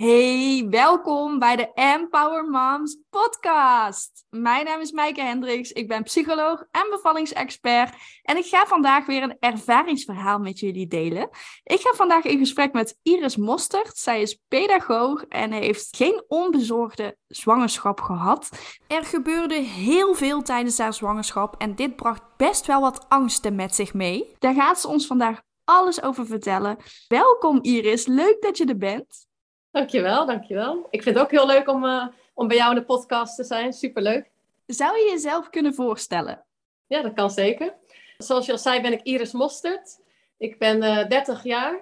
Hey, welkom bij de Empower Moms podcast. Mijn naam is Maaike Hendricks, ik ben psycholoog en bevallingsexpert en ik ga vandaag weer een ervaringsverhaal met jullie delen. Ik ga vandaag in gesprek met Iris Mostert. Zij is pedagoog en heeft geen onbezorgde zwangerschap gehad. Er gebeurde heel veel tijdens haar zwangerschap en dit bracht best wel wat angsten met zich mee. Daar gaat ze ons vandaag alles over vertellen. Welkom Iris, leuk dat je er bent. Dankjewel, dankjewel. Ik vind het ook heel leuk om, uh, om bij jou in de podcast te zijn. Superleuk. Zou je jezelf kunnen voorstellen? Ja, dat kan zeker. Zoals je al zei, ben ik Iris Mostert. Ik ben uh, eh, 30 jaar.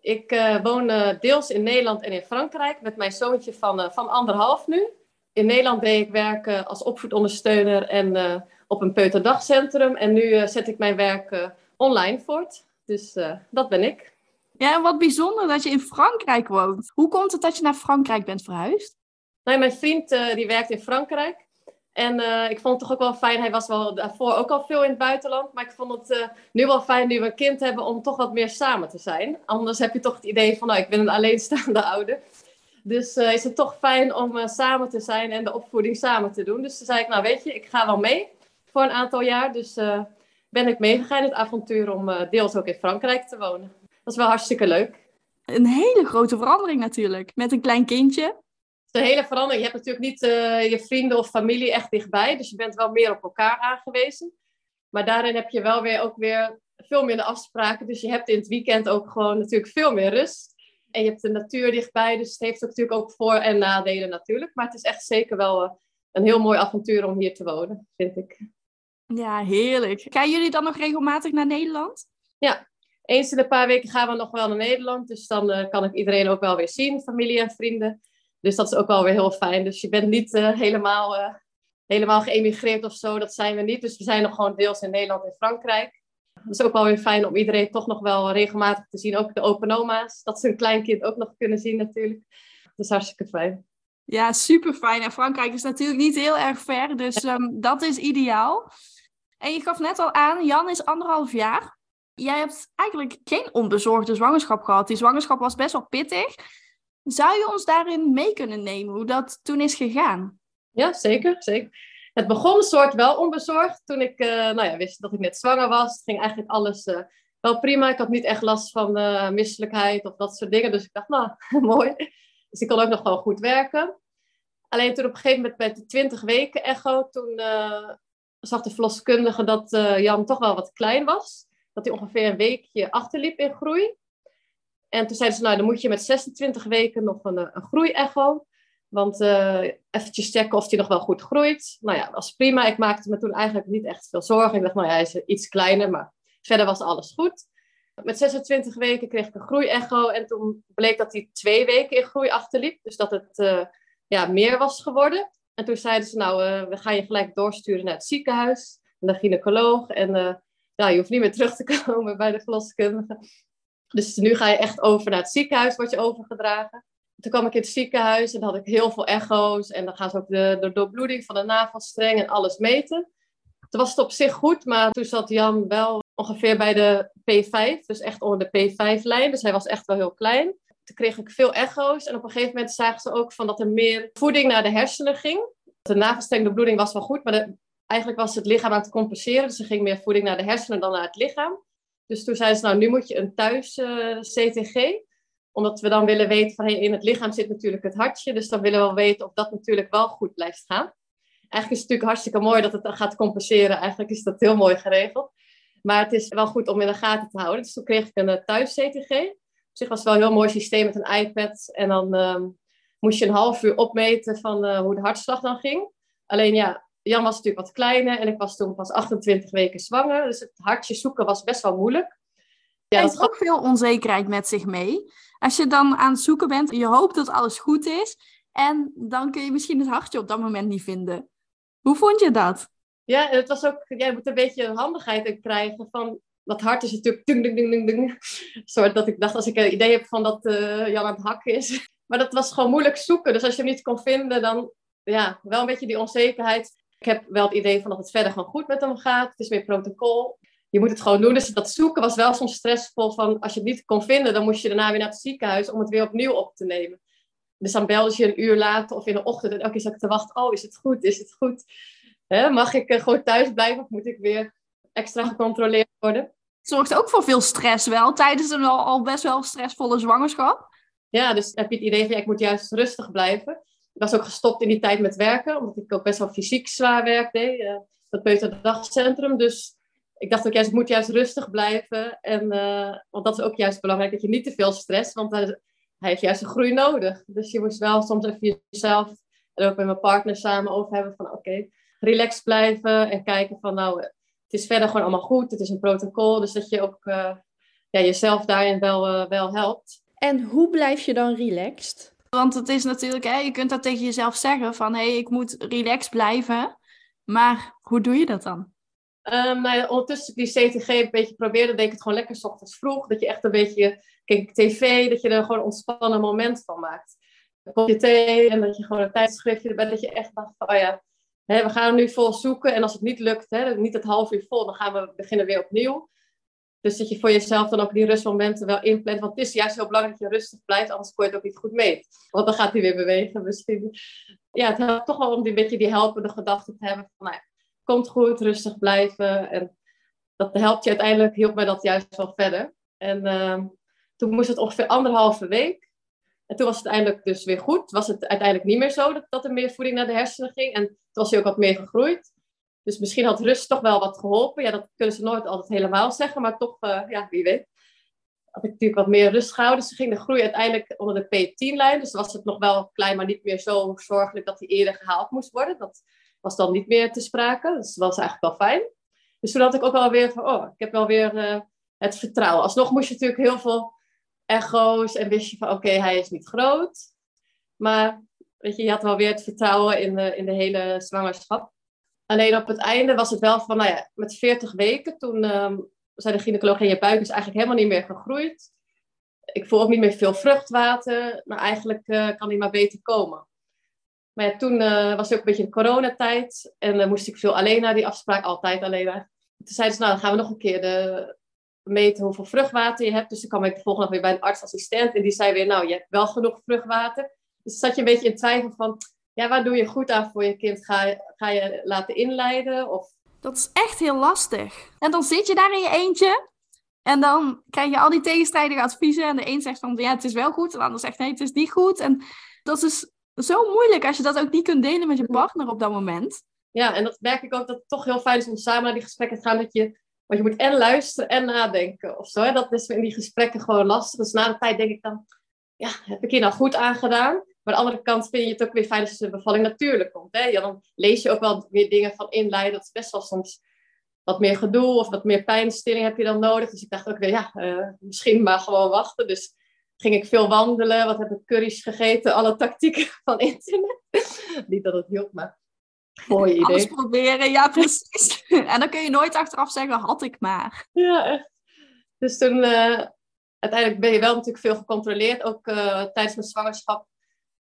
Ik uh, woon deels in Nederland en in Frankrijk met mijn zoontje van, van anderhalf nu. In Nederland deed ik werken als opvoedondersteuner en op een peuterdagcentrum. En nu zet ik mijn werk online voort. Dus dat ben ik. Ja, en wat bijzonder dat je in Frankrijk woont. Hoe komt het dat je naar Frankrijk bent verhuisd? Nou, mijn vriend uh, die werkt in Frankrijk. En uh, ik vond het toch ook wel fijn. Hij was wel daarvoor ook al veel in het buitenland. Maar ik vond het uh, nu wel fijn nu we een kind hebben om toch wat meer samen te zijn. Anders heb je toch het idee van, nou, ik ben een alleenstaande ouder. Dus is het toch fijn om samen te zijn en de opvoeding samen te doen. Dus toen zei ik, nou weet je, ik ga wel mee voor een aantal jaar. Dus ben ik meegegaan in het avontuur om deels ook in Frankrijk te wonen dat is wel hartstikke leuk. Een hele grote verandering natuurlijk, met een klein kindje. Het is een hele verandering. Je hebt natuurlijk niet uh, je vrienden of familie echt dichtbij, dus je bent wel meer op elkaar aangewezen. Maar daarin heb je wel weer ook weer veel minder afspraken. Dus je hebt in het weekend ook gewoon natuurlijk veel meer rust. En je hebt de natuur dichtbij, dus het heeft natuurlijk ook voor- en nadelen natuurlijk. Maar het is echt zeker wel eh, een heel mooi avontuur om hier te wonen, vind ik. Ja, heerlijk. Gaan jullie dan nog regelmatig naar Nederland? Ja, eens in een paar weken gaan we nog wel naar Nederland. Dus dan uh, kan ik iedereen ook wel weer zien, familie en vrienden. Dus dat is ook wel weer heel fijn. Dus je bent niet uh, helemaal, uh, helemaal geëmigreerd of zo. Dat zijn we niet. Dus we zijn nog gewoon deels in Nederland en Frankrijk. Dat is ook wel weer fijn om iedereen toch nog wel regelmatig te zien. Ook de open oma's. Dat ze hun kleinkind ook nog kunnen zien natuurlijk. Dat is hartstikke fijn. Ja, super fijn. En Frankrijk is natuurlijk niet heel erg ver. Dus um, dat is ideaal. En je gaf net al aan, Jan is anderhalf jaar jij hebt eigenlijk geen onbezorgde zwangerschap gehad. Die zwangerschap was best wel pittig. Zou je ons daarin mee kunnen nemen hoe dat toen is gegaan? Ja, zeker. zeker. Het begon een soort wel onbezorgd toen ik uh, nou ja, wist dat ik net zwanger was. Het ging eigenlijk alles uh, wel prima. Ik had niet echt last van uh, misselijkheid of dat soort dingen. Dus ik dacht, nou, mooi. Dus ik kon ook nog wel goed werken. Alleen toen op een gegeven moment bij de 20 weken echo, toen zag de verloskundige dat Jan toch wel wat klein was dat hij ongeveer een weekje achterliep in groei. En toen zeiden ze, nou, dan moet je met 26 weken nog een, een groeiecho. Want uh, eventjes checken of hij nog wel goed groeit. Nou ja, was prima. Ik maakte me toen eigenlijk niet echt veel zorgen. Ik dacht, nou ja, hij is iets kleiner, maar verder was alles goed. Met 26 weken kreeg ik een groeiecho. En toen bleek dat hij twee weken in groei achterliep. Dus dat het uh, ja, meer was geworden. En toen zeiden ze, nou, we gaan je gelijk doorsturen naar het ziekenhuis. Naar de gynaecoloog. En ja, je hoeft niet meer terug te komen bij de verloskundige. Dus nu ga je echt over naar het ziekenhuis, word je overgedragen. Toen kwam ik in het ziekenhuis en dan had ik heel veel echo's. En dan gaan ze ook de, de doorbloeding van de navelstreng en alles meten. Toen was het op zich goed, maar toen zat Jan wel ongeveer bij de P5. Dus echt onder de P5-lijn. Dus hij was echt wel heel klein. Toen kreeg ik veel echo's. En op een gegeven moment zagen ze ook van dat er meer voeding naar de hersenen ging. De navelstrengdoorbloeding was wel goed, maar de eigenlijk was het lichaam aan het compenseren. Dus er ging meer voeding naar de hersenen dan naar het lichaam. Dus toen zeiden ze, nou, nu moet je een thuis uh, CTG. Omdat we dan willen weten, van hey, in het lichaam zit natuurlijk het hartje. Dus dan willen we wel weten of dat natuurlijk wel goed blijft gaan. Eigenlijk is het natuurlijk hartstikke mooi dat het gaat compenseren. Eigenlijk is dat heel mooi geregeld. Maar het is wel goed om in de gaten te houden. Dus toen kreeg ik een uh, thuis CTG. Op zich was het wel een heel mooi systeem met een iPad. En dan um, moest je een half uur opmeten van uh, hoe de hartslag dan ging. Alleen ja, Jan was natuurlijk wat kleiner en ik was toen pas 28 weken zwanger. Dus het hartje zoeken was best wel moeilijk. Ja, dat heeft ook veel onzekerheid met zich mee. Als je dan aan het zoeken bent, je hoopt dat alles goed is. En dan kun je misschien het hartje op dat moment niet vinden. Hoe vond je dat? Ja, het was ook, jij moet een beetje handigheid in krijgen van, dat hart is natuurlijk dung, dung, dung, dung. Soort dat ik dacht, als ik een idee heb van dat uh, Jan aan het hakken is. Maar dat was gewoon moeilijk zoeken. Dus als je hem niet kon vinden, dan ja, wel een beetje die onzekerheid. Ik heb wel het idee van dat het verder gewoon goed met hem gaat. Het is meer protocol. Je moet het gewoon doen. Dus dat zoeken was wel soms stressvol. Van als je het niet kon vinden, dan moest je daarna weer naar het ziekenhuis om het weer opnieuw op te nemen. Dus dan belde je een uur later of in de ochtend en elke keer zat ik te wachten. Oh, is het goed? Is het goed? Mag ik uh, gewoon thuis blijven of moet ik weer extra gecontroleerd worden? Zorgt ook voor veel stress wel tijdens een al, al best wel stressvolle zwangerschap. Ja, dus heb je het idee van ja, ik moet juist rustig blijven. Ik was ook gestopt in die tijd met werken, omdat ik ook best wel fysiek zwaar werk deed. Uh, dat Peuterdagcentrum. Dus ik dacht ook juist, moet juist rustig blijven. En, uh, want dat is ook juist belangrijk, dat je niet te veel stress, want hij, heeft juist een groei nodig. Dus je moest wel soms even jezelf en ook met mijn partner samen over hebben van oké, okay, relaxed blijven en kijken van nou, het is verder gewoon allemaal goed, het is een protocol. Dus dat je ook uh, ja, jezelf daarin wel, wel helpt. En hoe blijf je dan relaxed? Want het is natuurlijk, hè, je kunt dat tegen jezelf zeggen van hé, hey, ik moet relaxed blijven. Maar hoe doe je dat dan? Um, ondertussen die CTG een beetje probeerde, deed ik het gewoon lekker s ochtends vroeg. Dat je echt een beetje, kijk tv, dat je er gewoon een ontspannen moment van maakt. Een kopje thee en dat je gewoon een tijdschriftje erbij, dat je echt dacht van, oh ja, we gaan er nu vol zoeken. En als het niet lukt, hè, niet het half uur vol, dan gaan we beginnen weer opnieuw. Dus dat je voor jezelf dan ook die rustmomenten wel inplant. Want het is juist heel belangrijk dat je rustig blijft, anders kun je het ook niet goed mee. Want dan gaat hij weer bewegen misschien. Ja, het helpt toch wel om die beetje die helpende gedachten te hebben van, nou komt goed, rustig blijven. En dat helpt je uiteindelijk, hielp mij dat juist wel verder. En uh, toen moest het ongeveer anderhalve week. En toen was het uiteindelijk dus weer goed. Was het uiteindelijk niet meer zo dat, dat er meer voeding naar de hersenen ging. En toen was hij ook wat meer gegroeid. Dus misschien had rust toch wel wat geholpen. Ja, dat kunnen ze nooit altijd helemaal zeggen, maar toch, uh, ja, wie weet. Had ik natuurlijk wat meer rust gehouden. Dus ging de groei uiteindelijk onder de P10-lijn. Dus was het nog wel klein, maar niet meer zo zorgelijk dat hij eerder gehaald moest worden. Dat was dan niet meer te sprake. Dus dat was eigenlijk wel fijn. Dus toen had ik ook wel weer van, oh, ik heb wel weer uh, het vertrouwen. Alsnog moest je natuurlijk heel veel echo's en wist je van, oké, hij is niet groot. Maar weet je, je had wel weer het vertrouwen in de, in de hele zwangerschap. Alleen op het einde was het wel van, nou ja, met 40 weken, toen um, zei de gynaecoloog, je buik is eigenlijk helemaal niet meer gegroeid. Ik voel ook niet meer veel vruchtwater, maar eigenlijk uh, kan hij maar beter komen. Maar ja, toen uh, was het ook een beetje een coronatijd. En uh, moest ik veel alleen naar die afspraak, altijd alleen naar. Toen zeiden ze, nou, dan gaan we nog een keer de, meten hoeveel vruchtwater je hebt. Dus toen kwam ik de volgende dag weer bij een artsassistent. En die zei weer, nou, je hebt wel genoeg vruchtwater. Dus zat je een beetje in twijfel van, ja, waar doe je goed aan voor je kind? Ga, ga je laten inleiden? Of... Dat is echt heel lastig. En dan zit je daar in je eentje. En dan krijg je al die tegenstrijdige adviezen. En de een zegt van, ja, het is wel goed. En de ander zegt, nee, het is niet goed. En dat is zo moeilijk als je dat ook niet kunt delen met je partner op dat moment. Ja, en dat merk ik ook dat het toch heel fijn is om samen naar die gesprekken te gaan. Dat je, want je moet en luisteren en nadenken of zo. Hè? Dat is in die gesprekken gewoon lastig. Dus na de tijd denk ik dan, ja, heb ik hier nou goed aangedaan? Maar aan de andere kant vind je het ook weer fijn als de bevalling natuurlijk komt. Hè? Ja, dan lees je ook wel weer dingen van inleiden. Dat is best wel soms wat meer gedoe of wat meer pijnstilling heb je dan nodig. Dus ik dacht ook weer, ja, uh, misschien maar gewoon wachten. Dus ging ik veel wandelen. Wat heb ik curry's gegeten? Alle tactieken van internet. Niet dat het hielp, maar mooi idee. Alles proberen, ja precies. en dan kun je nooit achteraf zeggen, had ik maar. Ja, echt. Dus toen, uh, uiteindelijk ben je wel natuurlijk veel gecontroleerd. Ook uh, tijdens mijn zwangerschap.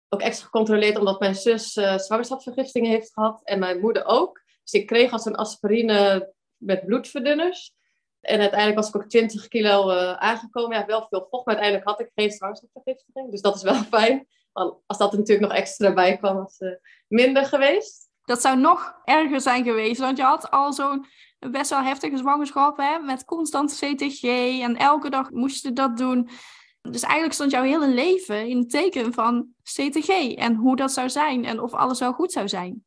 Ook extra gecontroleerd omdat mijn zus uh, zwangerschapsvergiftingen heeft gehad. En mijn moeder ook. Dus ik kreeg als een aspirine met bloedverdunners. En uiteindelijk was ik ook 20 kilo uh, aangekomen. Ja, wel veel vocht, maar uiteindelijk had ik geen zwangerschapsvergiftiging. Dus dat is wel fijn. Want als dat er natuurlijk nog extra bij kwam, was het minder geweest. Dat zou nog erger zijn geweest, want je had al zo'n best wel heftige zwangerschap hè, met constant CTG en elke dag moest je dat doen. Dus eigenlijk stond jouw hele leven in het teken van CTG en hoe dat zou zijn en of alles wel goed zou zijn.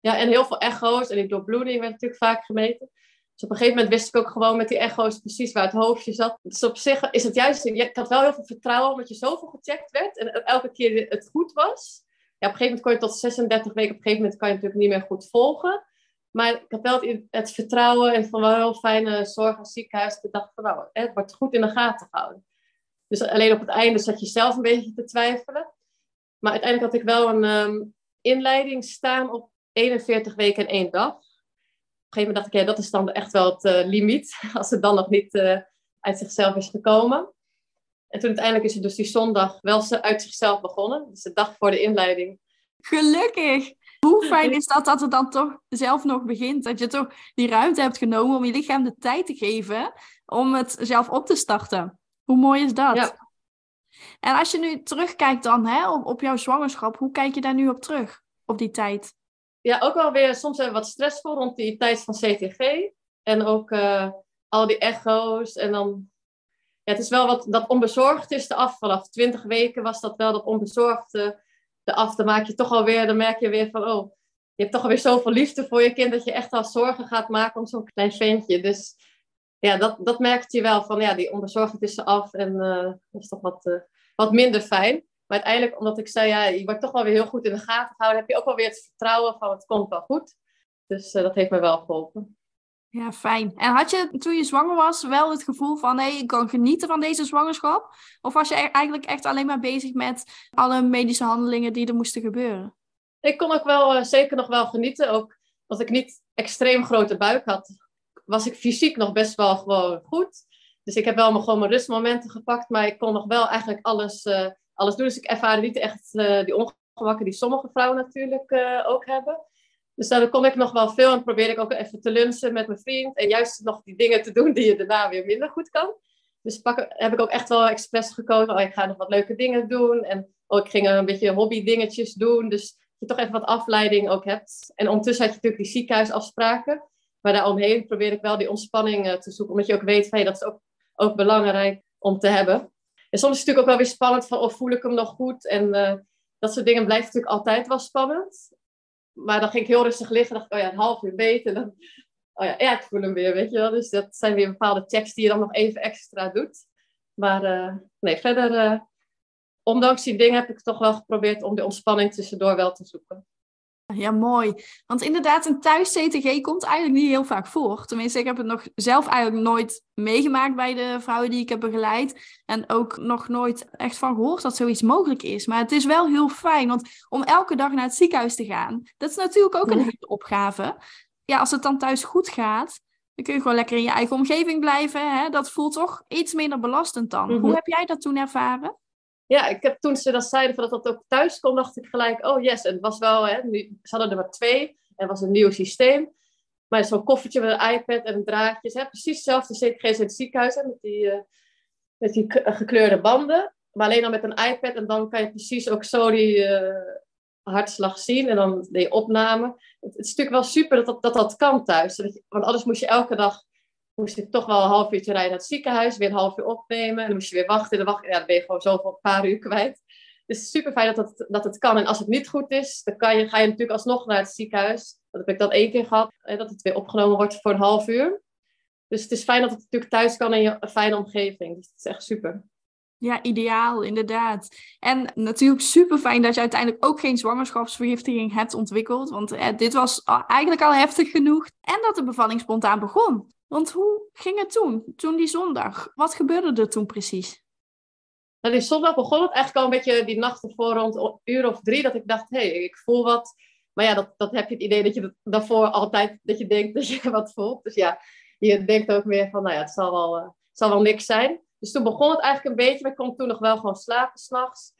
Ja, en heel veel echo's en die doorbloeding werd natuurlijk vaak gemeten. Dus op een gegeven moment wist ik ook gewoon met die echo's precies waar het hoofdje zat. Dus op zich is het juist, ik had wel heel veel vertrouwen omdat je zoveel gecheckt werd en elke keer het goed was. Ja, op een gegeven moment kon je tot 36 weken, op een gegeven moment kan je natuurlijk niet meer goed volgen. Maar ik had wel het, vertrouwen en van wel heel fijne zorg als ziekenhuis. Ik dacht van nou, het wordt goed in de gaten gehouden. Dus alleen op het einde zat je zelf een beetje te twijfelen. Maar uiteindelijk had ik wel een um, inleiding staan op 41 weken en één dag een gegeven moment dacht ik, ja, dat is dan echt wel het uh, limiet. Als het dan nog niet uh, uit zichzelf is gekomen. En toen uiteindelijk is het dus die zondag wel uit zichzelf begonnen. Dus de dag voor de inleiding. Gelukkig! Hoe fijn is dat dat het dan toch zelf nog begint? Dat je toch die ruimte hebt genomen om je lichaam de tijd te geven om het zelf op te starten. Hoe mooi is dat? Ja. En als je nu terugkijkt dan hè, op, op jouw zwangerschap, hoe kijk je daar nu op terug, op die tijd? Ja, ook wel weer soms even wat stressvol rond die tijd van CTG. En ook uh, al die echo's. En dan, ja, het is wel wat, dat onbezorgd is af. Vanaf 20 weken was dat wel dat onbezorgde af. Dan maak je toch alweer, dan merk je weer van, oh, je hebt toch alweer zoveel liefde voor je kind dat je echt al zorgen gaat maken om zo'n klein ventje. Dus ja, dat, dat merkt je wel van, ja, die onbezorgdheid is af en uh, dat is toch wat, uh, wat minder fijn. Maar uiteindelijk, omdat ik zei, ja, je wordt toch wel weer heel goed in de gaten gehouden, heb je ook wel weer het vertrouwen van het komt wel goed. Dus uh, dat heeft me wel geholpen. Ja, fijn. En had je toen je zwanger was wel het gevoel van hé, hey, ik kan genieten van deze zwangerschap? Of was je eigenlijk echt alleen maar bezig met alle medische handelingen die er moesten gebeuren? Ik kon ook wel zeker nog wel genieten. Ook als ik niet extreem grote buik had, was ik fysiek nog best wel gewoon goed. Dus ik heb wel gewoon mijn rustmomenten gepakt, maar ik kon nog wel eigenlijk alles, uh, alles doen. Dus ik ervaarde niet echt uh, die ongemakken die sommige vrouwen natuurlijk ook hebben. Dus daar kon ik nog wel veel en probeerde ik ook even te lunchen met mijn vriend. En juist nog die dingen te doen die je daarna weer minder goed kan. Dus pak, heb ik ook echt wel expres gekozen. Oh, ik ga nog wat leuke dingen doen. En oh, ik ging een beetje hobby dingetjes doen. Dus je toch even wat afleiding ook hebt. En ondertussen had je natuurlijk die ziekenhuisafspraken. Maar daaromheen probeer ik wel die ontspanning uh, te zoeken. Omdat je ook weet, hey, dat is ook, ook belangrijk om te hebben. En soms is het natuurlijk ook wel weer spannend van, of oh, voel ik hem nog goed? En uh, dat soort dingen blijft natuurlijk altijd wel spannend maar dan ging ik heel rustig liggen. dacht ik, oh ja, een half uur beter. Dan, oh ja, ik voel hem weer, weet je wel. Dus dat zijn weer bepaalde checks die je dan nog even extra doet. Maar uh, nee, verder, ondanks die dingen heb ik toch wel geprobeerd om de ontspanning tussendoor wel te zoeken. Ja, mooi. Want inderdaad, een thuis-CTG komt eigenlijk niet heel vaak voor. Tenminste, ik heb het nog zelf eigenlijk nooit meegemaakt bij de vrouwen die ik heb begeleid. En ook nog nooit echt van gehoord dat zoiets mogelijk is. Maar het is wel heel fijn, want om elke dag naar het ziekenhuis te gaan, dat is natuurlijk ook een hele opgave. Ja, als het dan thuis goed gaat, dan kun je gewoon lekker in je eigen omgeving blijven. Hè? Dat voelt toch iets minder belastend dan. Hoe mhm. heb jij dat toen ervaren? Ja, ik heb toen ze dat zeiden dat dat ook thuis kon, dacht ik gelijk, oh yes. En het was wel, hè, nu, ze hadden er maar twee. En was een nieuw systeem. Maar zo'n koffertje met een iPad en draadjes. Hè, precies hetzelfde CTG's in het ziekenhuis. Hè, met die, uh, met die gekleurde banden. Maar alleen dan met een iPad. En dan kan je precies ook zo die uh, hartslag zien. En dan die opname. Het, het, is natuurlijk wel super dat dat, dat, dat kan thuis. want anders moest je elke dag moest ik toch wel een half uurtje rijden naar het ziekenhuis, weer een half uur opnemen. En dan moest je weer wachten. En dan, wacht, ja, dan ben je gewoon zoveel een paar uur kwijt. Dus super fijn dat het, dat het kan. En als het niet goed is, dan kan je, ga je natuurlijk alsnog naar het ziekenhuis. Dat heb ik dat één keer gehad, hè, dat het weer opgenomen wordt voor een half uur. Dus het is fijn dat het natuurlijk thuis kan in je fijne omgeving. Dus het is echt super. Ja, ideaal, inderdaad. En natuurlijk super fijn dat je uiteindelijk ook geen zwangerschapsvergiftiging hebt ontwikkeld. Want eh, dit was eigenlijk al heftig genoeg. En dat de bevalling spontaan begon. Want hoe ging het toen, toen die zondag? Wat gebeurde er toen precies? Nou, die zondag begon het eigenlijk al een beetje die nacht ervoor rond een uur of drie. Dat ik dacht, hé, hey, ik voel wat. Maar ja, dat, dat heb je het idee dat je daarvoor altijd dat je denkt dat je wat voelt. Dus ja, je denkt ook meer van, nou ja, het zal wel, het zal wel niks zijn. Dus toen begon het eigenlijk een beetje. Maar ik kon toen nog wel gewoon slapen s'nachts.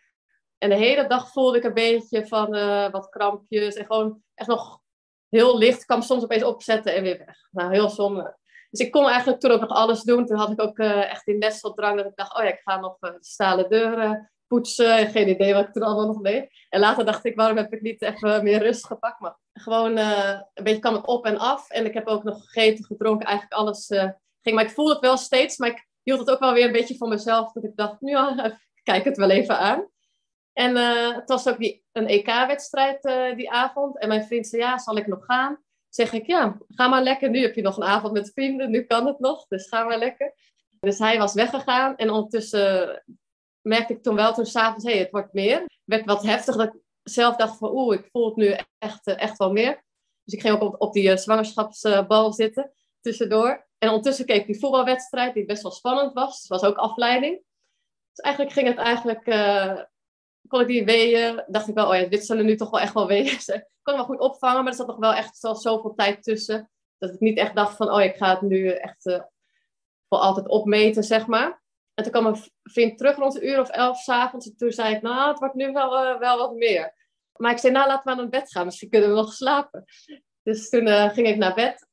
En de hele dag voelde ik een beetje van uh, wat krampjes. En gewoon echt nog heel licht. Kwam soms opeens opzetten en weer weg. Nou, heel zonde. Dus ik kon eigenlijk toen ook nog alles doen. Toen had ik ook uh, echt die nesteldrang dat ik dacht, oh ja, ik ga nog uh, stalen deuren poetsen. Geen idee wat ik toen allemaal nog deed. En later dacht ik, waarom heb ik niet even meer rust gepakt? Maar gewoon uh, een beetje kwam het op en af. En ik heb ook nog gegeten, gedronken, eigenlijk alles ging. Maar ik voelde het wel steeds, maar ik hield het ook wel weer een beetje voor mezelf. Dat ik dacht, nu ja, kijk het wel even aan. En het was ook die, een EK-wedstrijd die avond. En mijn vriend zei, ja, zal ik nog gaan? Zeg ik, ja, ga maar lekker. Nu heb je nog een avond met vrienden, nu kan het nog, dus ga maar lekker. Dus hij was weggegaan en ondertussen merkte ik toen wel, toen s'avonds, hé, hey, het wordt meer. Het werd wat heftig, dat ik zelf dacht van, oeh, ik voel het nu echt, eh, echt wel meer. Dus ik ging ook op, die uh, zwangerschapsbal zitten, tussendoor. En ondertussen keek ik die voetbalwedstrijd, die best wel spannend was. Was ook afleiding. Dus eigenlijk ging het eigenlijk uh, kon ik die weeën, dacht ik wel, oh ja, dit zullen nu toch wel echt wel weeën zijn. Ik kon hem wel goed opvangen, maar er zat nog wel echt zo, zoveel tijd tussen. Dat ik niet echt dacht van, oh ik ga het nu echt uh, voor altijd opmeten, zeg maar. En toen kwam mijn vriend terug rond een uur of elf s'avonds. En toen zei ik, nou, het wordt nu wel, uh, wel wat meer. Maar ik zei, nou, laten we naar bed gaan. Misschien kunnen we nog slapen. Dus toen uh, ging ik naar bed.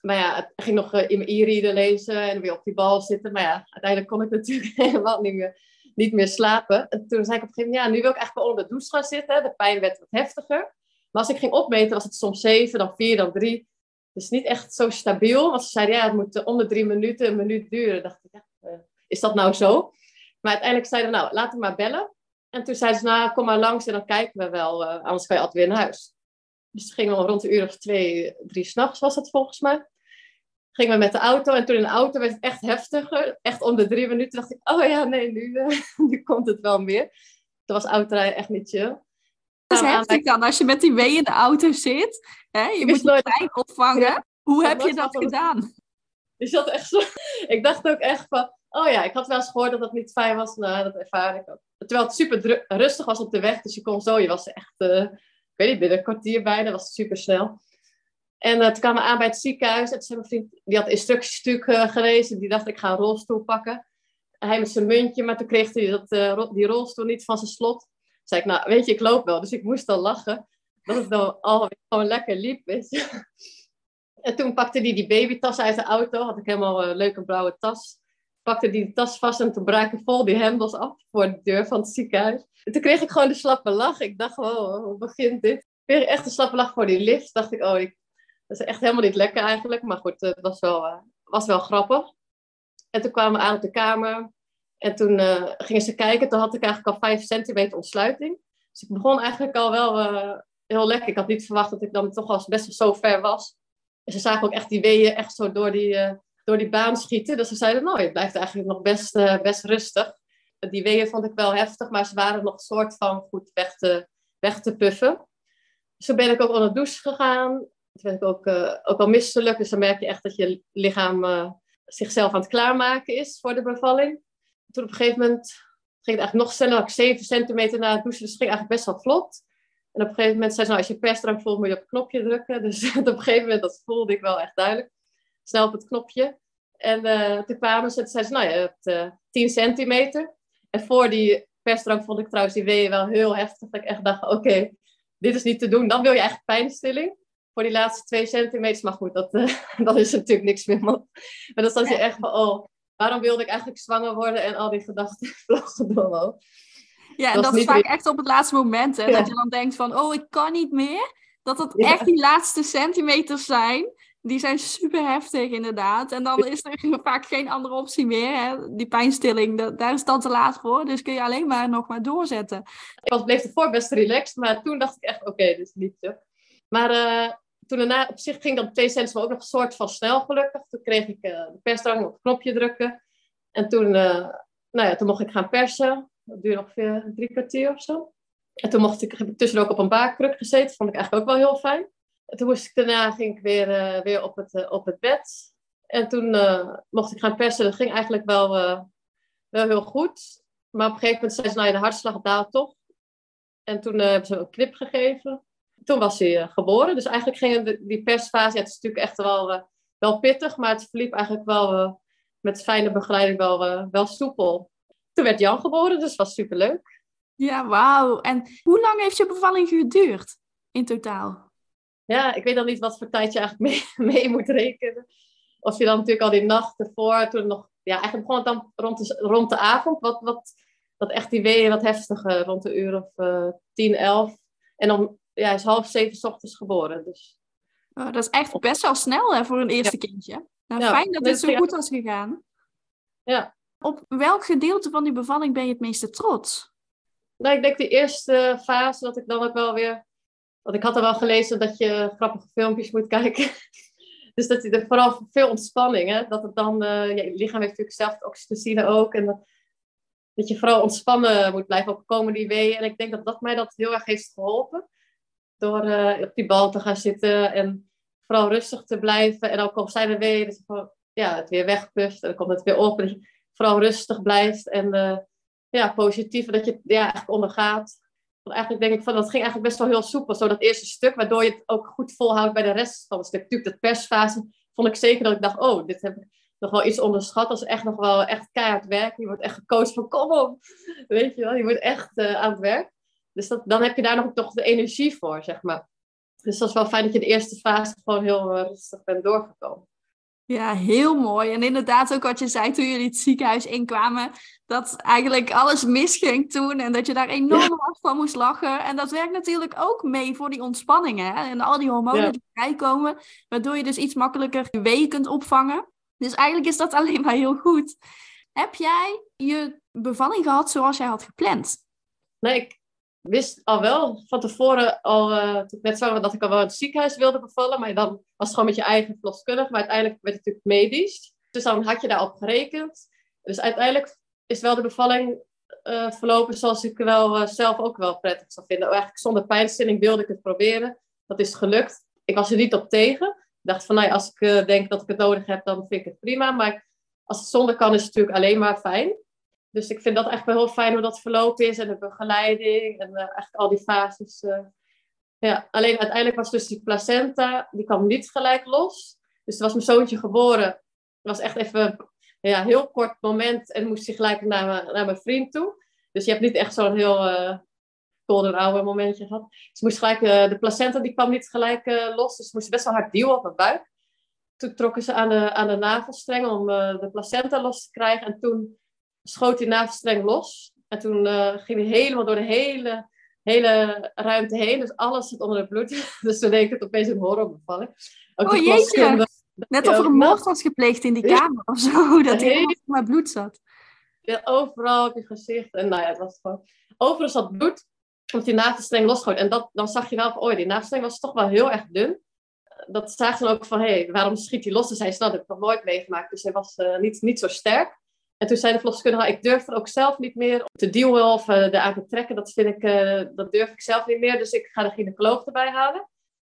Maar ja, ik ging nog in mijn e-reader lezen en weer op die bal zitten. Maar ja, uiteindelijk kon ik natuurlijk helemaal niet meer niet meer slapen. En toen zei ik op een gegeven moment, ja, nu wil ik eigenlijk wel onder de douche gaan zitten. De pijn werd wat heftiger. Maar als ik ging opmeten, was het soms zeven, dan vier, dan drie. Dus niet echt zo stabiel. Want ze zeiden, ja, het moet eh, om de drie minuten, een minuut duren. dacht ik, ja, eh, is dat nou zo? Maar uiteindelijk zeiden we, nou, laten we maar bellen. En toen zeiden ze, nou, kom maar langs en dan kijken we wel. Uh, anders ga je altijd weer naar huis. Dus het ging al rond de uur of twee, drie s'nachts was het volgens mij. Gingen we met de auto en toen in de auto werd het echt heftiger. Echt om de drie minuten dacht ik, oh ja, nee, nu, nu komt het wel meer. Toen was autorijden echt niet chill. Dat is heftig dan, als je met die wee in de auto zit. Hè? Je moet je pijn opvangen. Hoe heb je dat gedaan? Je zat echt zo... Ik dacht ook echt van... Oh ja, ik had wel eens gehoord dat dat niet fijn was. Nou, dat ervaar ik ook. Terwijl het super rustig was op de weg. Dus je kon zo... Je was echt... Uh, ik weet niet, binnen een kwartier bijna. Dat was super snel. En uh, toen kwamen we aan bij het ziekenhuis. En toen mijn vriend... Die had instructiestuk uh, gelezen. Die dacht, ik ga een rolstoel pakken. hij met zijn muntje. Maar toen kreeg hij dat, die rolstoel niet van zijn slot zei ik, nou, weet je, ik loop wel. Dus ik moest al lachen. Dat het dan al gewoon lekker liep, weet je. En toen pakte hij die babytas uit de auto. Had ik helemaal een leuke blauwe tas. Pakte die tas vast en toen braken vol die hendels af voor de deur van het ziekenhuis. En toen kreeg ik gewoon de slappe lach. Ik dacht, wow, hoe begint dit? Ik kreeg echt een slappe lach voor die lift. Dacht ik, oh, ik, dat is echt helemaal niet lekker eigenlijk. Maar goed, het was wel, uh, was wel grappig. En toen kwamen we aan op de kamer. En toen uh, gingen ze kijken, toen had ik eigenlijk al 5 centimeter ontsluiting. Dus ik begon eigenlijk al wel uh, heel lekker. Ik had niet verwacht dat ik dan toch al best wel zo ver was. En ze zagen ook echt die weeën echt zo door die, door die baan schieten. Dus ze zeiden, nou, je blijft eigenlijk nog best, best rustig. Die weeën vond ik wel heftig, maar ze waren nog een soort van goed weg te, weg te puffen. Toen ben ik ook onder de douche gegaan. Toen ben ik ook, ook wel misselijk. Dus dan merk je echt dat je lichaam zichzelf aan het klaarmaken is voor de bevalling toen op een gegeven moment ging het eigenlijk nog sneller. ik 7 centimeter na het douchen, dus het ging eigenlijk best wel vlot. En op een gegeven moment zei ze, nou, als je persdrank voelt, moet je op het knopje drukken. Dus op een gegeven moment, dat voelde ik wel echt duidelijk. Snel op het knopje. En uh, toen kwamen ze, zei ze, nou, je hebt uh, 10 centimeter. En voor die persdrank vond ik trouwens die weeën wel heel heftig. Dat ik echt dacht, oké, dit is niet te doen. Dan wil je eigenlijk pijnstilling. Voor die laatste 2 centimeter. Maar goed, dat, uh, dat is natuurlijk niks meer. Maar dan staat je echt van, oh, waarom wilde ik eigenlijk zwanger worden en al die gedachten vlogen door Ja, en dat, is vaak echt op het laatste moment, hè, dat je dan denkt van, oh, ik kan niet meer. Dat het echt die laatste centimeters zijn. Die zijn super heftig, inderdaad. En dan is er vaak geen andere optie meer. Hè? Die pijnstilling, daar is dan te laat voor. Dus kun je alleen maar nog maar doorzetten. Ik was, bleef ervoor best relaxed, maar toen dacht ik echt, oké, okay, dit is niet zo. Maar uh, toen daarna, op zich ging dat twee cents maar ook nog een soort van snel gelukkig. Toen kreeg ik uh, de persdrang op het knopje drukken. En toen, uh, nou ja, toen mocht ik gaan persen. Dat duurde ongeveer drie kwartier of zo. En toen mocht ik, heb ik tussendoor ook op een baarkruk gezeten. Vond ik eigenlijk ook wel heel fijn. En toen moest ik daarna ging ik weer, uh, weer op, het, op het bed. En toen mocht ik gaan persen. Dat ging eigenlijk wel, wel heel goed. Maar op een gegeven moment zei ze, nou ja, de hartslag daalt toch. En toen hebben ze een knip gegeven toen was hij uh, geboren. Dus eigenlijk ging die persfase, ja, het is natuurlijk echt wel, uh, wel pittig, maar het verliep eigenlijk wel uh, met fijne begeleiding wel, wel soepel. Toen werd Jan geboren, dus het was superleuk. Ja, wauw. En hoe lang heeft je bevalling geduurd in totaal? Ja, ik weet dan niet wat voor tijd je eigenlijk mee, mee moet rekenen. Of je dan natuurlijk al die nacht ervoor, toen nog, ja, eigenlijk begon het dan rond de, rond de avond, wat, wat, wat echt die weeën wat heftiger, rond de uur of tien, elf. En dan ja, hij is half zeven s ochtends geboren. Dus. Oh, dat is echt best wel snel hè, voor een eerste kindje. Nou, fijn dat dit zo goed was gegaan. Ja. Op welk gedeelte van die bevalling ben je het meeste trots? Nou, ik denk de eerste fase dat ik dan ook wel weer... Want ik had er wel gelezen dat je grappige filmpjes moet kijken. dus dat je er vooral veel ontspanning, hè. Dat het dan... Uh, je lichaam heeft natuurlijk zelf oxytocine ook. En dat, dat je vooral ontspannen moet blijven op komen die weeën. En ik denk dat dat mij dat heel erg heeft geholpen. Door uh, op die bal te gaan zitten en vooral rustig te blijven. En ook al zijn er weer, ja, het weer wegpust en dan komt het weer op. En vooral rustig blijft en uh, ja, positief. Dat je ja, eigenlijk ondergaat. Eigenlijk denk ik van, dat ging eigenlijk best wel heel soepel. Zo dat eerste stuk, waardoor je het ook goed volhoudt bij de rest van het stuk. Natuurlijk, dat persfase vond ik zeker dat ik dacht, oh, dit heb ik nog wel iets onderschat. Dat is echt nog wel echt keihard werken. Je wordt echt gecoacht van, kom op. Weet je wel, je wordt echt uh, aan het werk. Dus dat, dan heb je daar nog toch de energie voor, zeg maar. Dus dat is wel fijn dat je de eerste fase gewoon heel uh, rustig bent doorgekomen. Ja, heel mooi. En inderdaad ook wat je zei toen jullie het ziekenhuis inkwamen, dat eigenlijk alles misging toen en dat je daar enorm hard van moest lachen. En dat werkt natuurlijk ook mee voor die ontspanning hè? en al die hormonen die vrijkomen, waardoor je dus iets makkelijker je wee kunt opvangen. Dus eigenlijk is dat alleen maar heel goed. Heb jij je bevalling gehad zoals jij had gepland? Nee, ik wist al wel van tevoren, al, uh, toen ik net zag dat ik al wel in het ziekenhuis wilde bevallen. Maar dan was het gewoon met je eigen verloskundige. Maar uiteindelijk werd het natuurlijk medisch. Dus dan had je daarop gerekend. Dus uiteindelijk is wel de bevalling uh, verlopen zoals ik wel uh, zelf ook wel prettig zou vinden. Eigenlijk zonder pijnstilling wilde ik het proberen. Dat is gelukt. Ik was er niet op tegen. Ik dacht van, nou als ik denk dat ik het nodig heb, dan vind ik het prima. Maar als het zonder kan, is het natuurlijk alleen maar fijn. Dus ik vind dat echt wel heel fijn hoe dat verlopen is en de begeleiding en eigenlijk al die fases. Uh, ja, alleen uiteindelijk was dus die placenta, die kwam niet gelijk los. Dus er was mijn zoontje geboren. Het was echt even ja, een heel kort moment en moest hij gelijk naar, mijn, naar mijn vriend toe. Dus je hebt niet echt zo'n heel uh, golden hour momentje gehad. Dus moest gelijk, de placenta die kwam niet gelijk los, dus ze moest best wel hard duwen op mijn buik. Toen trokken ze aan de, aan de navelstreng om de placenta los te krijgen. En toen schoot die navelstreng los. En toen uh, ging hij helemaal door de hele, hele ruimte heen. Dus alles zat onder het bloed. dus toen leek het opeens een horrorbevalling. Ook oh jeetje! Net of er een moord was gepleegd in die kamer of zo. Dat helemaal maar bloed zat. Ja, overal op je gezicht. En nou ja, het was gewoon... Overal zat bloed. Omdat die navelstreng losgooit. En dat, dan zag je wel van, oh, die navelstreng was toch wel heel erg dun. Dat zagen ze dan ook van, hé, hey, waarom schiet hij los? Dus hij dat heb ik nog nooit meegemaakt. Dus hij was uh, niet, niet zo sterk. En toen zei de verloskundige, ik durf er ook zelf niet meer te duwen of uh, eraan te trekken. Dat, vind ik, uh, dat durf ik zelf niet meer. Dus ik ga de gynaecoloog erbij halen.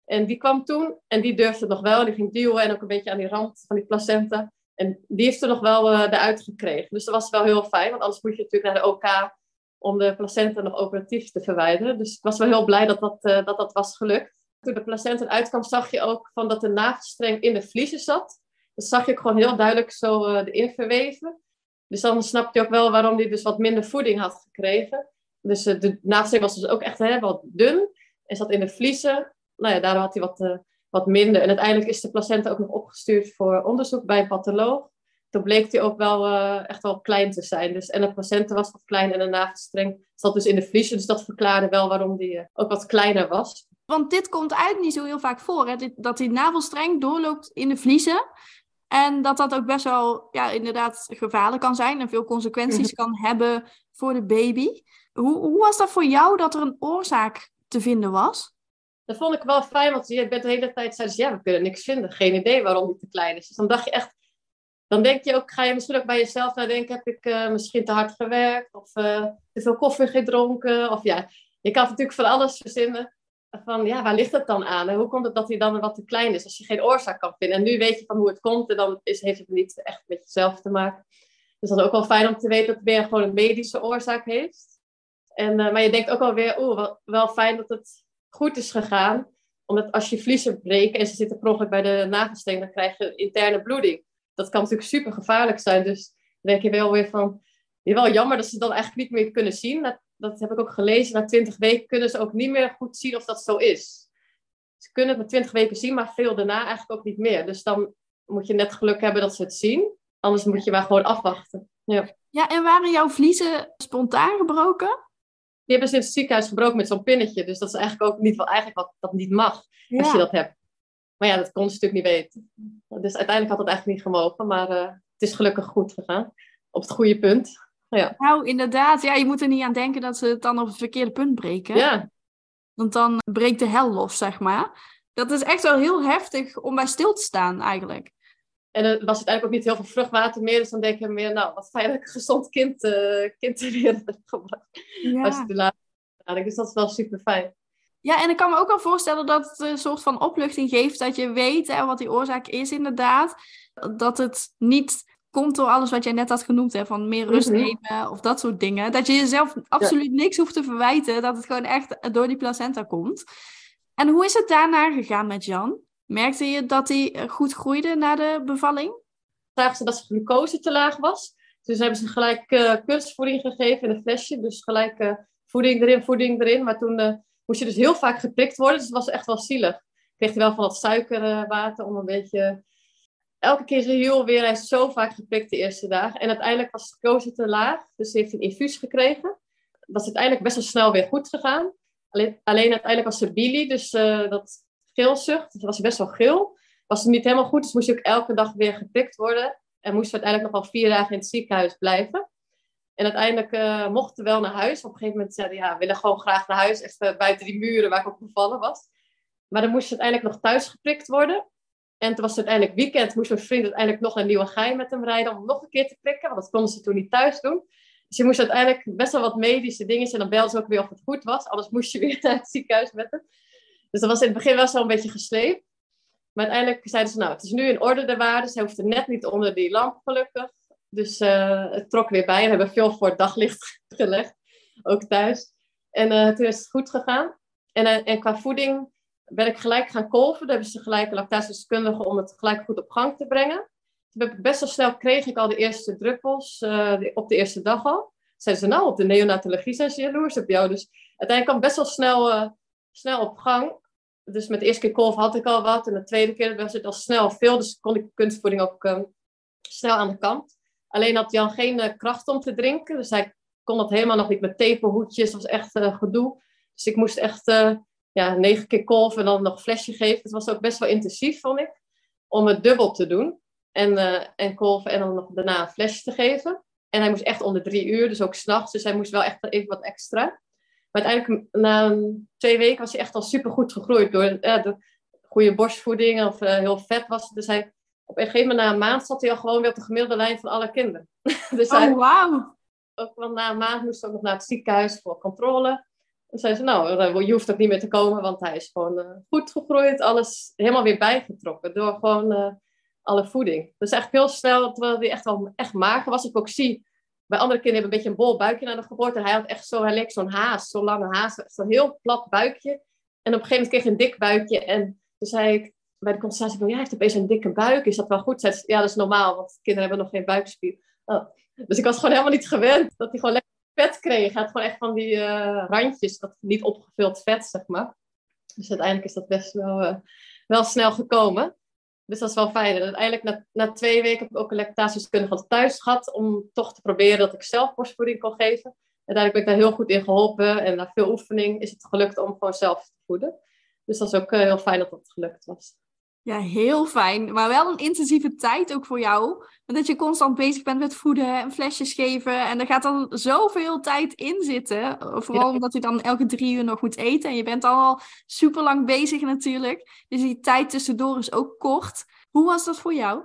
En die kwam toen en die durfde het nog wel. Die ging duwen en ook een beetje aan die rand van die placenta. En die heeft er nog wel uh, eruit gekregen. Dus dat was wel heel fijn, want anders moet je natuurlijk naar de OK om de placenta nog operatief te verwijderen. Dus ik was wel heel blij dat dat, dat, dat was gelukt. Toen de placenta eruit kwam, zag je ook van dat de navelstreng in de vliezen zat. Dat zag je gewoon heel duidelijk zo erin verweven. Dus dan snapte je ook wel waarom hij dus wat minder voeding had gekregen. Dus uh, de navelstreng was dus ook echt hè, wat dun. En zat in de vliezen. Nou ja, daardoor had hij wat, uh, wat minder. En uiteindelijk is de placenta ook nog opgestuurd voor onderzoek bij een patholoog. Toen bleek hij ook wel uh, echt wel klein te zijn. Dus, en de placenta was wat klein en de navelstreng zat dus in de vliezen. Dus dat verklaarde wel waarom die ook wat kleiner was. Want dit komt eigenlijk niet zo heel vaak voor, hè? dat die navelstreng doorloopt in de vliezen. En dat dat ook best wel, ja, inderdaad gevaarlijk kan zijn en veel consequenties kan hebben voor de baby. Hoe, hoe was dat voor jou dat er een oorzaak te vinden was? Dat vond ik wel fijn, want je bent de hele tijd zei ja, we kunnen niks vinden. Geen idee waarom die te klein is. Dus dan dacht je echt, dan denk je ook, ga je misschien ook bij jezelf nadenken, heb ik uh, misschien te hard gewerkt of uh, te veel koffie gedronken? Of ja, je kan natuurlijk van alles verzinnen van ja, waar ligt het dan aan? En hoe komt het dat hij dan wat te klein is als je geen oorzaak kan vinden? En nu weet je van hoe het komt en dan is, heeft het niet echt met jezelf te maken. Dus dat is ook wel fijn om te weten dat het weer gewoon een medische oorzaak heeft. En, uh, maar je denkt ook alweer, oeh, wel, wel fijn dat het goed is gegaan. Omdat als je vliezen breken en ze zitten per ongeluk bij de nagelsteen, dan krijg je interne bloeding. Dat kan natuurlijk super gevaarlijk zijn. Dus dan denk je wel weer van, wel jammer dat ze dan eigenlijk niet meer kunnen zien heb ik ook gelezen, na 20 weken kunnen ze ook niet meer goed zien of dat zo is. Ze kunnen het met 20 weken zien, maar veel daarna eigenlijk ook niet meer. Dus dan moet je net geluk hebben dat ze het zien. Anders moet je maar gewoon afwachten. Ja, ja en waren jouw vliezen spontaan gebroken? Die hebben ze in het ziekenhuis gebroken met zo'n pinnetje. Dus dat is eigenlijk ook niet wel eigenlijk wat dat niet mag als je dat hebt. Maar ja, dat kon ze natuurlijk niet weten. Dus uiteindelijk had het eigenlijk niet gemogen. Maar uh, het is gelukkig goed gegaan. Op het goede punt. Ja. Nou, inderdaad. Ja, je moet er niet aan denken dat ze het dan op het verkeerde punt breken. Ja. Want dan breekt de hel los, zeg maar. Dat is echt wel heel heftig om bij stil te staan, eigenlijk. En er was uiteindelijk ook niet heel veel vruchtwater meer. Dus dan denk je meer, nou, wat fijn dat ik een gezond kind, uh, kind ter wereld heb gebracht. Ja. Dus dat is wel super fijn. Ja, en ik kan me ook wel voorstellen dat het een soort van opluchting geeft. Dat je weet hè, wat die oorzaak is, inderdaad. Dat het niet komt door alles wat jij net had genoemd, hè, van meer rust mhm. nemen of dat soort dingen. Dat je jezelf absoluut niks hoeft te verwijten, dat het gewoon echt door die placenta komt. En hoe is het daarna gegaan met Jan? Merkte je dat hij eh, goed groeide na de bevalling? Ze dat zijn glucose te laag was. Dus hebben ze gelijk uh, kunstvoeding gegeven in een flesje. Dus gelijk uh, voeding erin, voeding erin. Maar toen uh, moest je dus heel vaak geprikt worden. Dus het was echt wel zielig. Kreeg hij wel van dat suikerwater om een beetje elke keer heel weer, hij is zo vaak geprikt de eerste dagen. En uiteindelijk was de te laag, dus ze heeft een infuus gekregen. Dat is uiteindelijk best wel snel weer goed gegaan. Alleen, alleen uiteindelijk was ze bili, dus uh, dat geelzucht, dus was best wel geel. Was het niet helemaal goed, dus moest je ook elke dag weer geprikt worden. En moest uiteindelijk nog wel vier dagen in het ziekenhuis blijven. En uiteindelijk uh, mochten we wel naar huis. Op een gegeven moment zeiden ja, we willen gewoon graag naar huis. Even buiten die muren waar ik op gevallen was. Maar dan moest uiteindelijk nog thuis geprikt worden. En toen was het uiteindelijk weekend. Moest mijn vriend uiteindelijk nog naar Nieuwegein met hem rijden. Om nog een keer te prikken. Want dat konden ze toen niet thuis doen. Dus je moest uiteindelijk best wel wat medische dingen. En dan belden ze ook weer of het goed was. Anders moest je weer naar het ziekenhuis met hem. Dus dat was in het begin wel zo een beetje gesleept. Maar uiteindelijk zeiden ze, nou, het is nu in orde de waarde. Zij hoefde net niet onder die lamp, gelukkig. Dus uh, het trok weer bij. We hebben veel voor het daglicht gelegd, ook thuis. En uh, toen is het goed gegaan. En, uh, en qua voeding ben ik gelijk gaan kolven. Daar hebben ze gelijk een lactatedeskundige om het gelijk goed op gang te brengen. Best wel snel kreeg ik al de eerste druppels op de eerste dag al. Zeiden ze, nou, op de neonatologie zijn ze jaloers op jou. Dus uiteindelijk kwam best wel snel, snel op gang. Dus met de eerste keer kolven had ik al wat. En de tweede keer was het al snel veel. Dus kon ik kunstvoeding ook snel aan de kant. Alleen had Jan geen uh, kracht om te drinken. Dus hij kon dat helemaal nog niet met tapehoedjes. Dat was echt gedoe. Dus ik moest echt ja, negen keer kolven en dan nog een flesje geven. Het was ook best wel intensief, vond ik. Om het dubbel te doen. En, en kolven en dan nog daarna een flesje te geven. En hij moest echt onder drie uur, dus ook s'nachts. Dus hij moest wel echt even wat extra. Maar uiteindelijk, na twee weken, was hij echt al super goed gegroeid. Door, door goede borstvoeding of heel vet was het. Dus hij op een gegeven moment na een maand zat hij al gewoon weer op de gemiddelde lijn van alle kinderen. dus oh, wauw. Ook wel na een maand moest hij ook nog naar het ziekenhuis voor controle. En zei ze, nou, je hoeft ook niet meer te komen, want hij is gewoon uh, goed gegroeid. Alles helemaal weer bijgetrokken door gewoon uh, alle voeding. Dus eigenlijk heel snel, terwijl hij echt wel echt mager was. Ik ook zie, bij andere kinderen hebben een beetje een bol buikje na de geboorte. Hij had echt zo, hij zo'n haas, zo'n lange haas. Zo'n heel plat buikje. En op een gegeven moment kreeg hij een dik buikje. En toen zei ik, bij de consultatie ja, hij heeft opeens een dikke buik. Is dat wel goed? Ja, dat is normaal, want kinderen hebben nog geen buikspier. Oh. Dus ik was gewoon helemaal niet gewend dat hij gewoon vet kreeg. Had gewoon echt van die uh, randjes, dat niet opgevuld vet, zeg maar. Dus uiteindelijk is dat best wel, uh, wel snel gekomen. Dus dat is wel fijn. En uiteindelijk na, na twee weken heb ik ook een van thuis gehad. Om toch te proberen dat ik zelf borstvoeding kon geven. Uiteindelijk ben ik daar heel goed in geholpen. En na veel oefening is het gelukt om gewoon zelf te voeden. Dus dat is ook uh, heel fijn dat dat gelukt was. Ja, heel fijn. Maar wel een intensieve tijd ook voor jou. Dat je constant bezig bent met voeden en flesjes geven. En er gaat dan zoveel tijd in zitten. Vooral omdat je dan elke drie uur nog moet eten. En je bent al super lang bezig natuurlijk. Dus die tijd tussendoor is ook kort. Hoe was dat voor jou?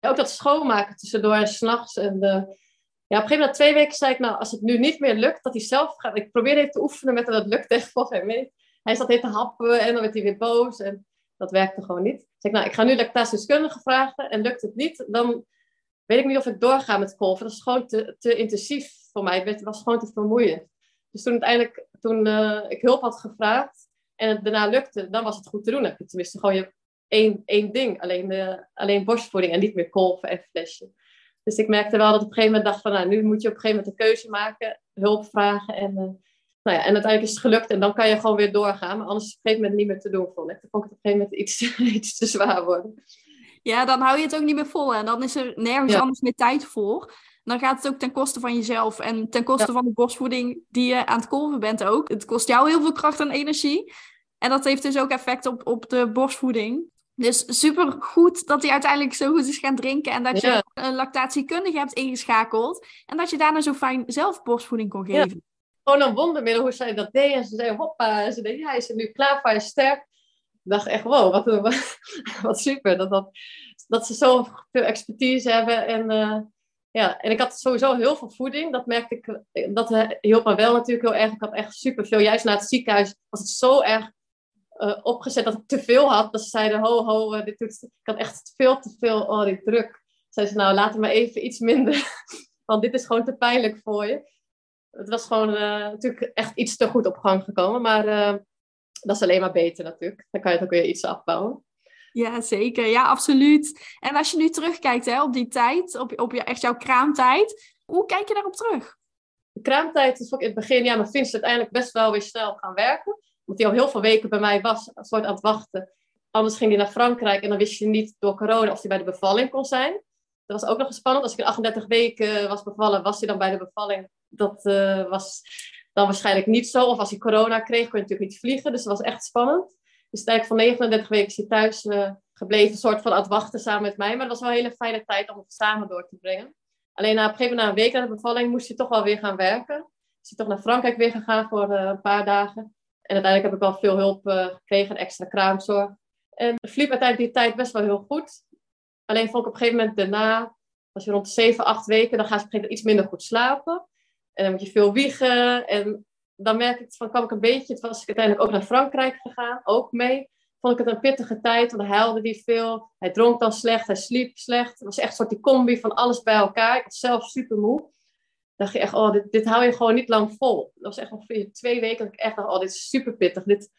ook dat schoonmaken tussendoor en s'nachts. En de... ja, op een gegeven moment, twee weken, zei ik, nou, als het nu niet meer lukt, dat hij zelf gaat. Ik probeerde even te oefenen met dat lukt echt volgens mij mee. Hij zat even te happen en dan werd hij weer boos. En dat werkte gewoon niet. Dus ik, nou, ik ga nu lactatedeskundige vragen en lukt het niet, dan weet ik niet of ik doorga met kolven. Dat is gewoon te, te intensief voor mij. Het was gewoon te vermoeiend. Dus toen uiteindelijk, toen uh, ik hulp had gevraagd en het daarna lukte, dan was het goed te doen. Dan heb tenminste gewoon je één, één ding, alleen, alleen borstvoeding en niet meer kolven en flesje. Dus ik merkte wel dat op een gegeven moment dacht van, nou, nu moet je op een gegeven moment een keuze maken, hulp vragen en... Uh, nou ja, en uiteindelijk is het gelukt en dan kan je gewoon weer doorgaan. Maar anders is het op een gegeven moment niet meer te doen, vond ik. Dan vond ik het op een gegeven moment iets, iets te zwaar worden. Ja, dan hou je het ook niet meer vol en dan is er nergens anders meer tijd voor. Dan gaat het ook ten koste van jezelf en ten koste van de borstvoeding die je aan het kolven bent ook. Het kost jou heel veel kracht en energie. En dat heeft dus ook effect op, op de borstvoeding. Dus super goed dat hij uiteindelijk zo goed is gaan drinken. En dat je een lactatiekundige hebt ingeschakeld. En dat je daarna zo fijn zelf borstvoeding kon geven gewoon een wondermiddel hoe zij dat deed. En ze zei hoppa. En ze deed, ja, hij is nu klaar voor, hij is sterk. Ik dacht echt, wow, wat, super. Dat, dat, dat ze zo veel expertise hebben. En, uh, ja, en ik had sowieso heel veel voeding. Dat merkte ik, dat hielp me wel natuurlijk heel erg. Ik had echt super veel. Juist na het ziekenhuis was het zo erg uh, opgezet dat ik te veel had. Dat ze zeiden, ho, ho, uh, dit. Ik had echt veel te veel, oh, die druk. Zeiden ze, nou, laat me even iets minder. Want dit is gewoon te pijnlijk voor je het was gewoon uh, natuurlijk echt iets te goed op gang gekomen. Maar uh, dat is alleen maar beter natuurlijk. Dan kan je het ook weer iets afbouwen. Ja, zeker. Ja, absoluut. En als je nu terugkijkt hè, op die tijd, op, op je, echt jouw kraamtijd, hoe kijk je daarop terug? De kraamtijd is ook in het begin, ja, mijn vriend is uiteindelijk best wel weer snel gaan werken. Omdat hij al heel veel weken bij mij was, een soort aan het wachten. anders ging hij naar Frankrijk en dan wist je niet door corona of hij bij de bevalling kon zijn. Dat was ook nog spannend. Als ik in 38 weken was bevallen, was hij dan bij de bevalling? Dat uh, was dan waarschijnlijk niet zo. Of als hij corona kreeg, kon je natuurlijk niet vliegen. Dus dat was echt spannend. Dus eigenlijk van 39 weken is hij thuis uh, gebleven, soort van aan het wachten samen met mij. Maar dat was wel een hele fijne tijd om het samen door te brengen. Alleen na, op een gegeven moment, na een week na de bevalling, moest hij toch wel weer gaan werken. Is hij toch naar Frankrijk weer gegaan voor een paar dagen. En uiteindelijk heb ik wel veel hulp gekregen, extra kraamzorg. En Fliep uiteindelijk die tijd best wel heel goed. Alleen vond ik op een gegeven moment daarna, als je rond de 7, 8 weken, dan ga je op een gegeven moment iets minder goed slapen. En dan moet je veel wiegen. En dan merk ik van, kwam ik een beetje, het was ik uiteindelijk ook naar Frankrijk gegaan, ook mee. Vond ik het een pittige tijd, want hij huilde die veel. Hij dronk dan slecht, hij sliep slecht. Het was echt een soort die combi van alles bij elkaar. Ik was zelf super moe. Dacht je echt, oh, dit, dit hou je gewoon niet lang vol. Dat was echt ongeveer twee weken dat ik echt dacht, oh, dit is super pittig. Dit,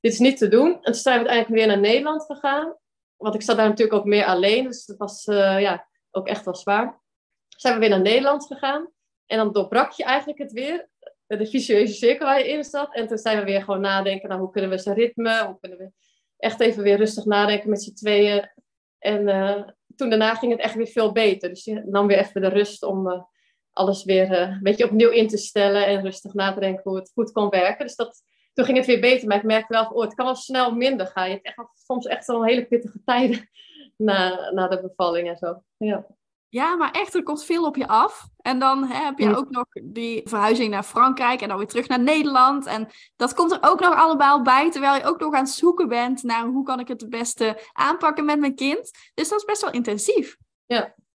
dit is niet te doen. En toen zijn we uiteindelijk weer naar Nederland gegaan. Want ik zat daar natuurlijk ook meer alleen. Dus dat was uh, ja, ook echt wel zwaar. Zijn we weer naar Nederland gegaan. En dan doorbrak je eigenlijk het weer. De vicieuze cirkel waar je in zat. En toen zijn we weer gewoon nadenken. Nou, hoe kunnen we zijn ritme? Hoe kunnen we echt even weer rustig nadenken met z'n tweeën. En uh, toen daarna ging het echt weer veel beter. Dus je nam weer even de rust om alles weer een beetje opnieuw in te stellen. En rustig na te denken hoe het goed kon werken. Dus dat, toen ging het weer beter. Maar ik merkte wel, oh, het kan wel snel minder gaan. Je hebt echt, soms echt wel hele pittige tijden na, na de bevalling en zo. Ja. Ja, maar echt, er komt veel op je af. En dan hè, heb je Mm. ook nog die verhuizing naar Frankrijk en dan weer terug naar Nederland. En dat komt er ook nog allemaal bij, terwijl je ook nog aan het zoeken bent naar hoe kan ik het het beste aanpakken met mijn kind. Dus dat is best wel intensief.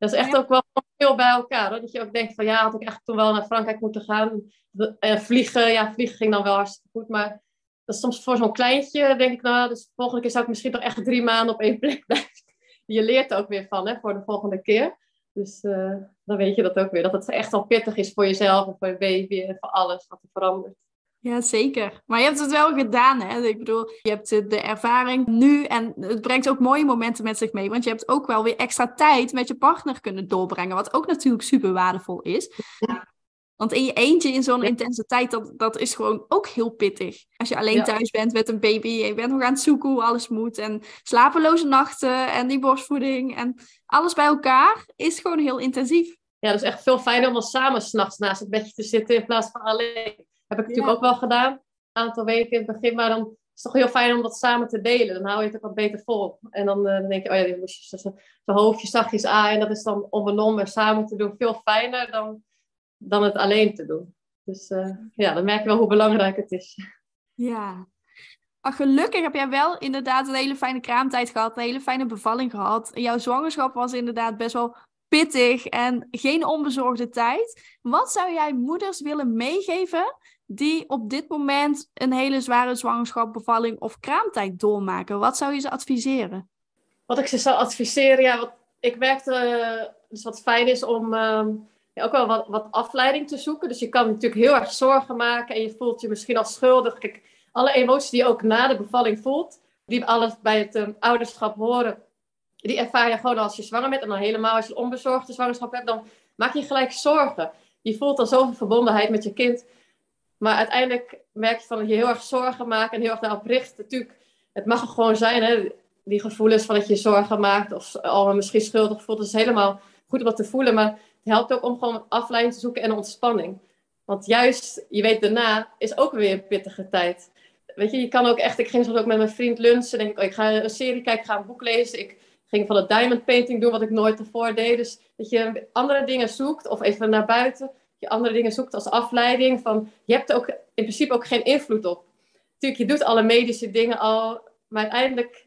Dat is echt ook wel veel bij elkaar. Hoor. Dat je ook denkt van ja, had ik eigenlijk toen wel naar Frankrijk moeten gaan. En vliegen, ja, vliegen ging dan wel hartstikke goed. Maar dat is soms voor zo'n kleintje denk ik, nou, dus de volgende keer zou ik misschien toch echt drie maanden op één plek blijven. Je leert er ook weer van hè, voor de volgende keer. Dus eh, dan weet je dat ook weer. Dat het echt wel pittig is voor jezelf en voor je baby en voor alles wat er verandert. Ja, zeker. Maar je hebt het wel gedaan, hè? Ik bedoel, je hebt de de ervaring nu en het brengt ook mooie momenten met zich mee. Want je hebt ook wel weer extra tijd met je partner kunnen doorbrengen, wat ook natuurlijk super waardevol is. Want in je eentje in zo'n Ja. intense tijd, dat, dat is gewoon ook heel pittig. Als je alleen Ja. thuis bent met een baby, je bent nog aan het zoeken hoe alles moet. En slapeloze nachten en die borstvoeding en alles bij elkaar is gewoon heel intensief. Ja, dat is echt veel fijner om dan samen s'nachts naast het bedje te zitten in plaats van alleen. Heb ik natuurlijk ook wel gedaan, een aantal weken in het begin. Maar dan is het toch heel fijn om dat samen te delen. Dan hou je het ook wat beter vol. En dan, eh, dan denk je, oh ja, dit moest je zo- zo hoofdje zachtjes aan. En dat is dan onbenommen samen te doen veel fijner dan, dan het alleen te doen. Dus eh, ja, dan merk je wel hoe belangrijk het is. Ja. Maar gelukkig heb jij wel inderdaad een hele fijne kraamtijd gehad, een hele fijne bevalling gehad. Jouw zwangerschap was inderdaad best wel pittig en geen onbezorgde tijd. Wat zou jij moeders willen meegeven die op dit moment een hele zware zwangerschap, bevalling of kraamtijd doormaken? Wat zou je ze adviseren? Wat ik ze zou adviseren, ja, wat, ik merkte eh, dus wat fijn is om ehm, ook wel wat, wat afleiding te zoeken. Dus je kan natuurlijk heel erg zorgen maken en je voelt je misschien al schuldig. Kijk, alle emoties die je ook na de bevalling voelt, die alles bij het ehm, ouderschap horen, die ervaar je gewoon als je zwanger bent. En dan helemaal als je onbezorgde zwangerschap hebt, dan maak je gelijk zorgen. Je voelt dan zoveel verbondenheid met je kind. Maar uiteindelijk merk je van dat je heel erg zorgen maakt en heel erg daarop richt. Natuurlijk, het mag gewoon zijn, hè? die gevoelens van dat je zorgen maakt of al misschien schuldig voelt. Het is helemaal goed om dat te voelen, maar het helpt ook om gewoon afleiding te zoeken en ontspanning. Want juist, je weet daarna, is ook weer een pittige tijd. Weet je, je kan ook echt, ik ging soms ook met mijn vriend lunchen, denk ik, oh, ik ga een serie kijken, ik ga een boek lezen. Ik ging van het diamond painting doen, wat ik nooit ervoor deed. Dus dat je andere dingen zoekt, of even naar buiten, je andere dingen zoekt als afleiding. Van, je hebt er ook in principe ook geen invloed op. Natuurlijk, je doet alle medische dingen al, maar uiteindelijk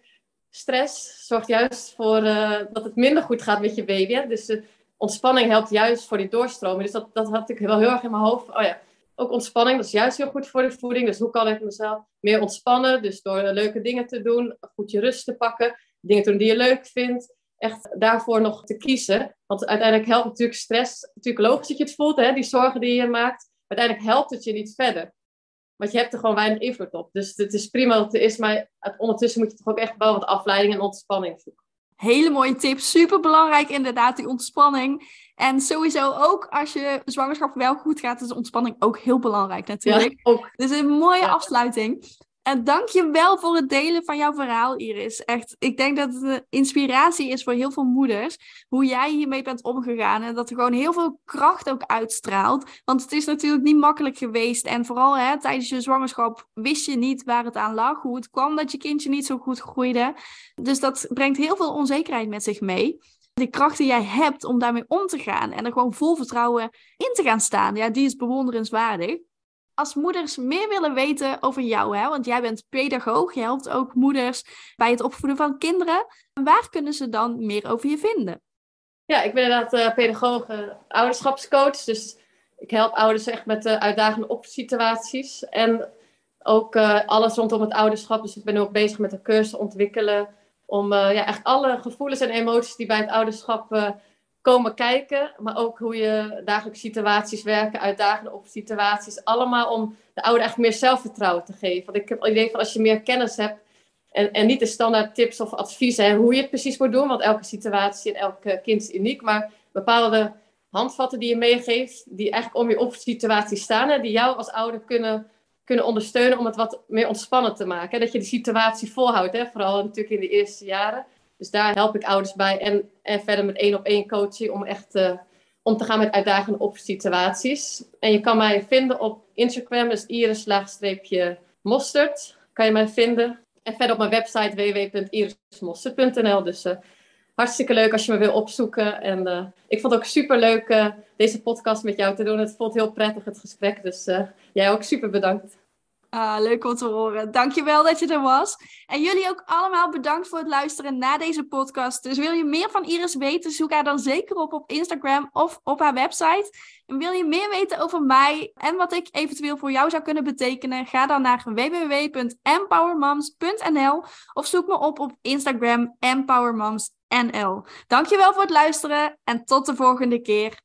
stress zorgt juist voor uh, dat het minder goed gaat met je baby. Dus de ontspanning helpt juist voor die doorstroming. Dus dat, dat had ik wel heel erg in mijn hoofd. Oh ja, ook ontspanning, dat is juist heel goed voor de voeding. Dus hoe kan ik mezelf meer ontspannen? Dus door leuke dingen te doen, goed je rust te pakken, dingen te doen die je leuk vindt. Echt daarvoor nog te kiezen. Want uiteindelijk helpt natuurlijk stress. Natuurlijk logisch dat je het voelt, hè? die zorgen die je maakt. Uiteindelijk helpt het je niet verder. Want je hebt er gewoon weinig invloed op. Dus het is prima dat het is, maar ondertussen moet je toch ook echt wel wat afleiding en ontspanning zoeken. Hele mooie tip. Super belangrijk inderdaad, die ontspanning. En sowieso ook als je zwangerschap wel goed gaat, is ontspanning ook heel belangrijk natuurlijk. Ja, ook. Dus een mooie Ja. afsluiting. En dank je wel voor het delen van jouw verhaal, Iris. Echt, ik denk dat het een inspiratie is voor heel veel moeders. Hoe jij hiermee bent omgegaan. En dat er gewoon heel veel kracht ook uitstraalt. Want het is natuurlijk niet makkelijk geweest. En vooral hè, tijdens je zwangerschap wist je niet waar het aan lag. Hoe het kwam dat je kindje niet zo goed groeide. Dus dat brengt heel veel onzekerheid met zich mee. De kracht die jij hebt om daarmee om te gaan. En er gewoon vol vertrouwen in te gaan staan. Ja, die is bewonderenswaardig als moeders meer willen weten over jou, hè, want jij bent pedagoog, je helpt ook moeders bij het opvoeden van kinderen, waar kunnen ze dan meer over je vinden? Ja, ik ben inderdaad uh, pedagoog, uh, ouderschapscoach, dus ik help ouders echt met uh, uitdagende opsituaties en ook alles rondom het ouderschap. Dus ik ben ook bezig met een cursus ontwikkelen om ja, echt alle gevoelens en emoties die bij het ouderschap komen kijken, maar ook hoe je dagelijkse situaties werken, uitdagende op situaties, allemaal om de ouder eigenlijk meer zelfvertrouwen te geven. Want ik heb het idee van als je meer kennis hebt en, en niet de standaard tips of adviezen hoe je het precies moet doen, want elke situatie en elk kind is uniek, maar bepaalde handvatten die je meegeeft, die eigenlijk om je op situatie staan en die jou als ouder kunnen, kunnen ondersteunen om het wat meer ontspannen te maken. Dat je de situatie volhoudt, hè? vooral natuurlijk in de eerste jaren. Dus daar help ik ouders bij. En, en verder met één op één coaching om echt uh, om te gaan met uitdagende situaties. En je kan mij vinden op Instagram, dus iris-mosterd. Kan je mij vinden. En verder op mijn website www.irismosterd.nl. Dus uh, hartstikke leuk als je me wil opzoeken. En uh, ik vond het ook super leuk deze podcast met jou te doen. Het voelt heel prettig, het gesprek. Dus jij ook super bedankt. Ah, leuk om te horen. Dankjewel dat je er was. En jullie ook allemaal bedankt voor het luisteren naar deze podcast. Dus wil je meer van Iris weten, zoek haar dan zeker op op Instagram of op haar website. En wil je meer weten over mij en wat ik eventueel voor jou zou kunnen betekenen, ga dan naar www.empowermoms.nl of zoek me op op Instagram empowermoms.nl. Dankjewel voor het luisteren en tot de volgende keer.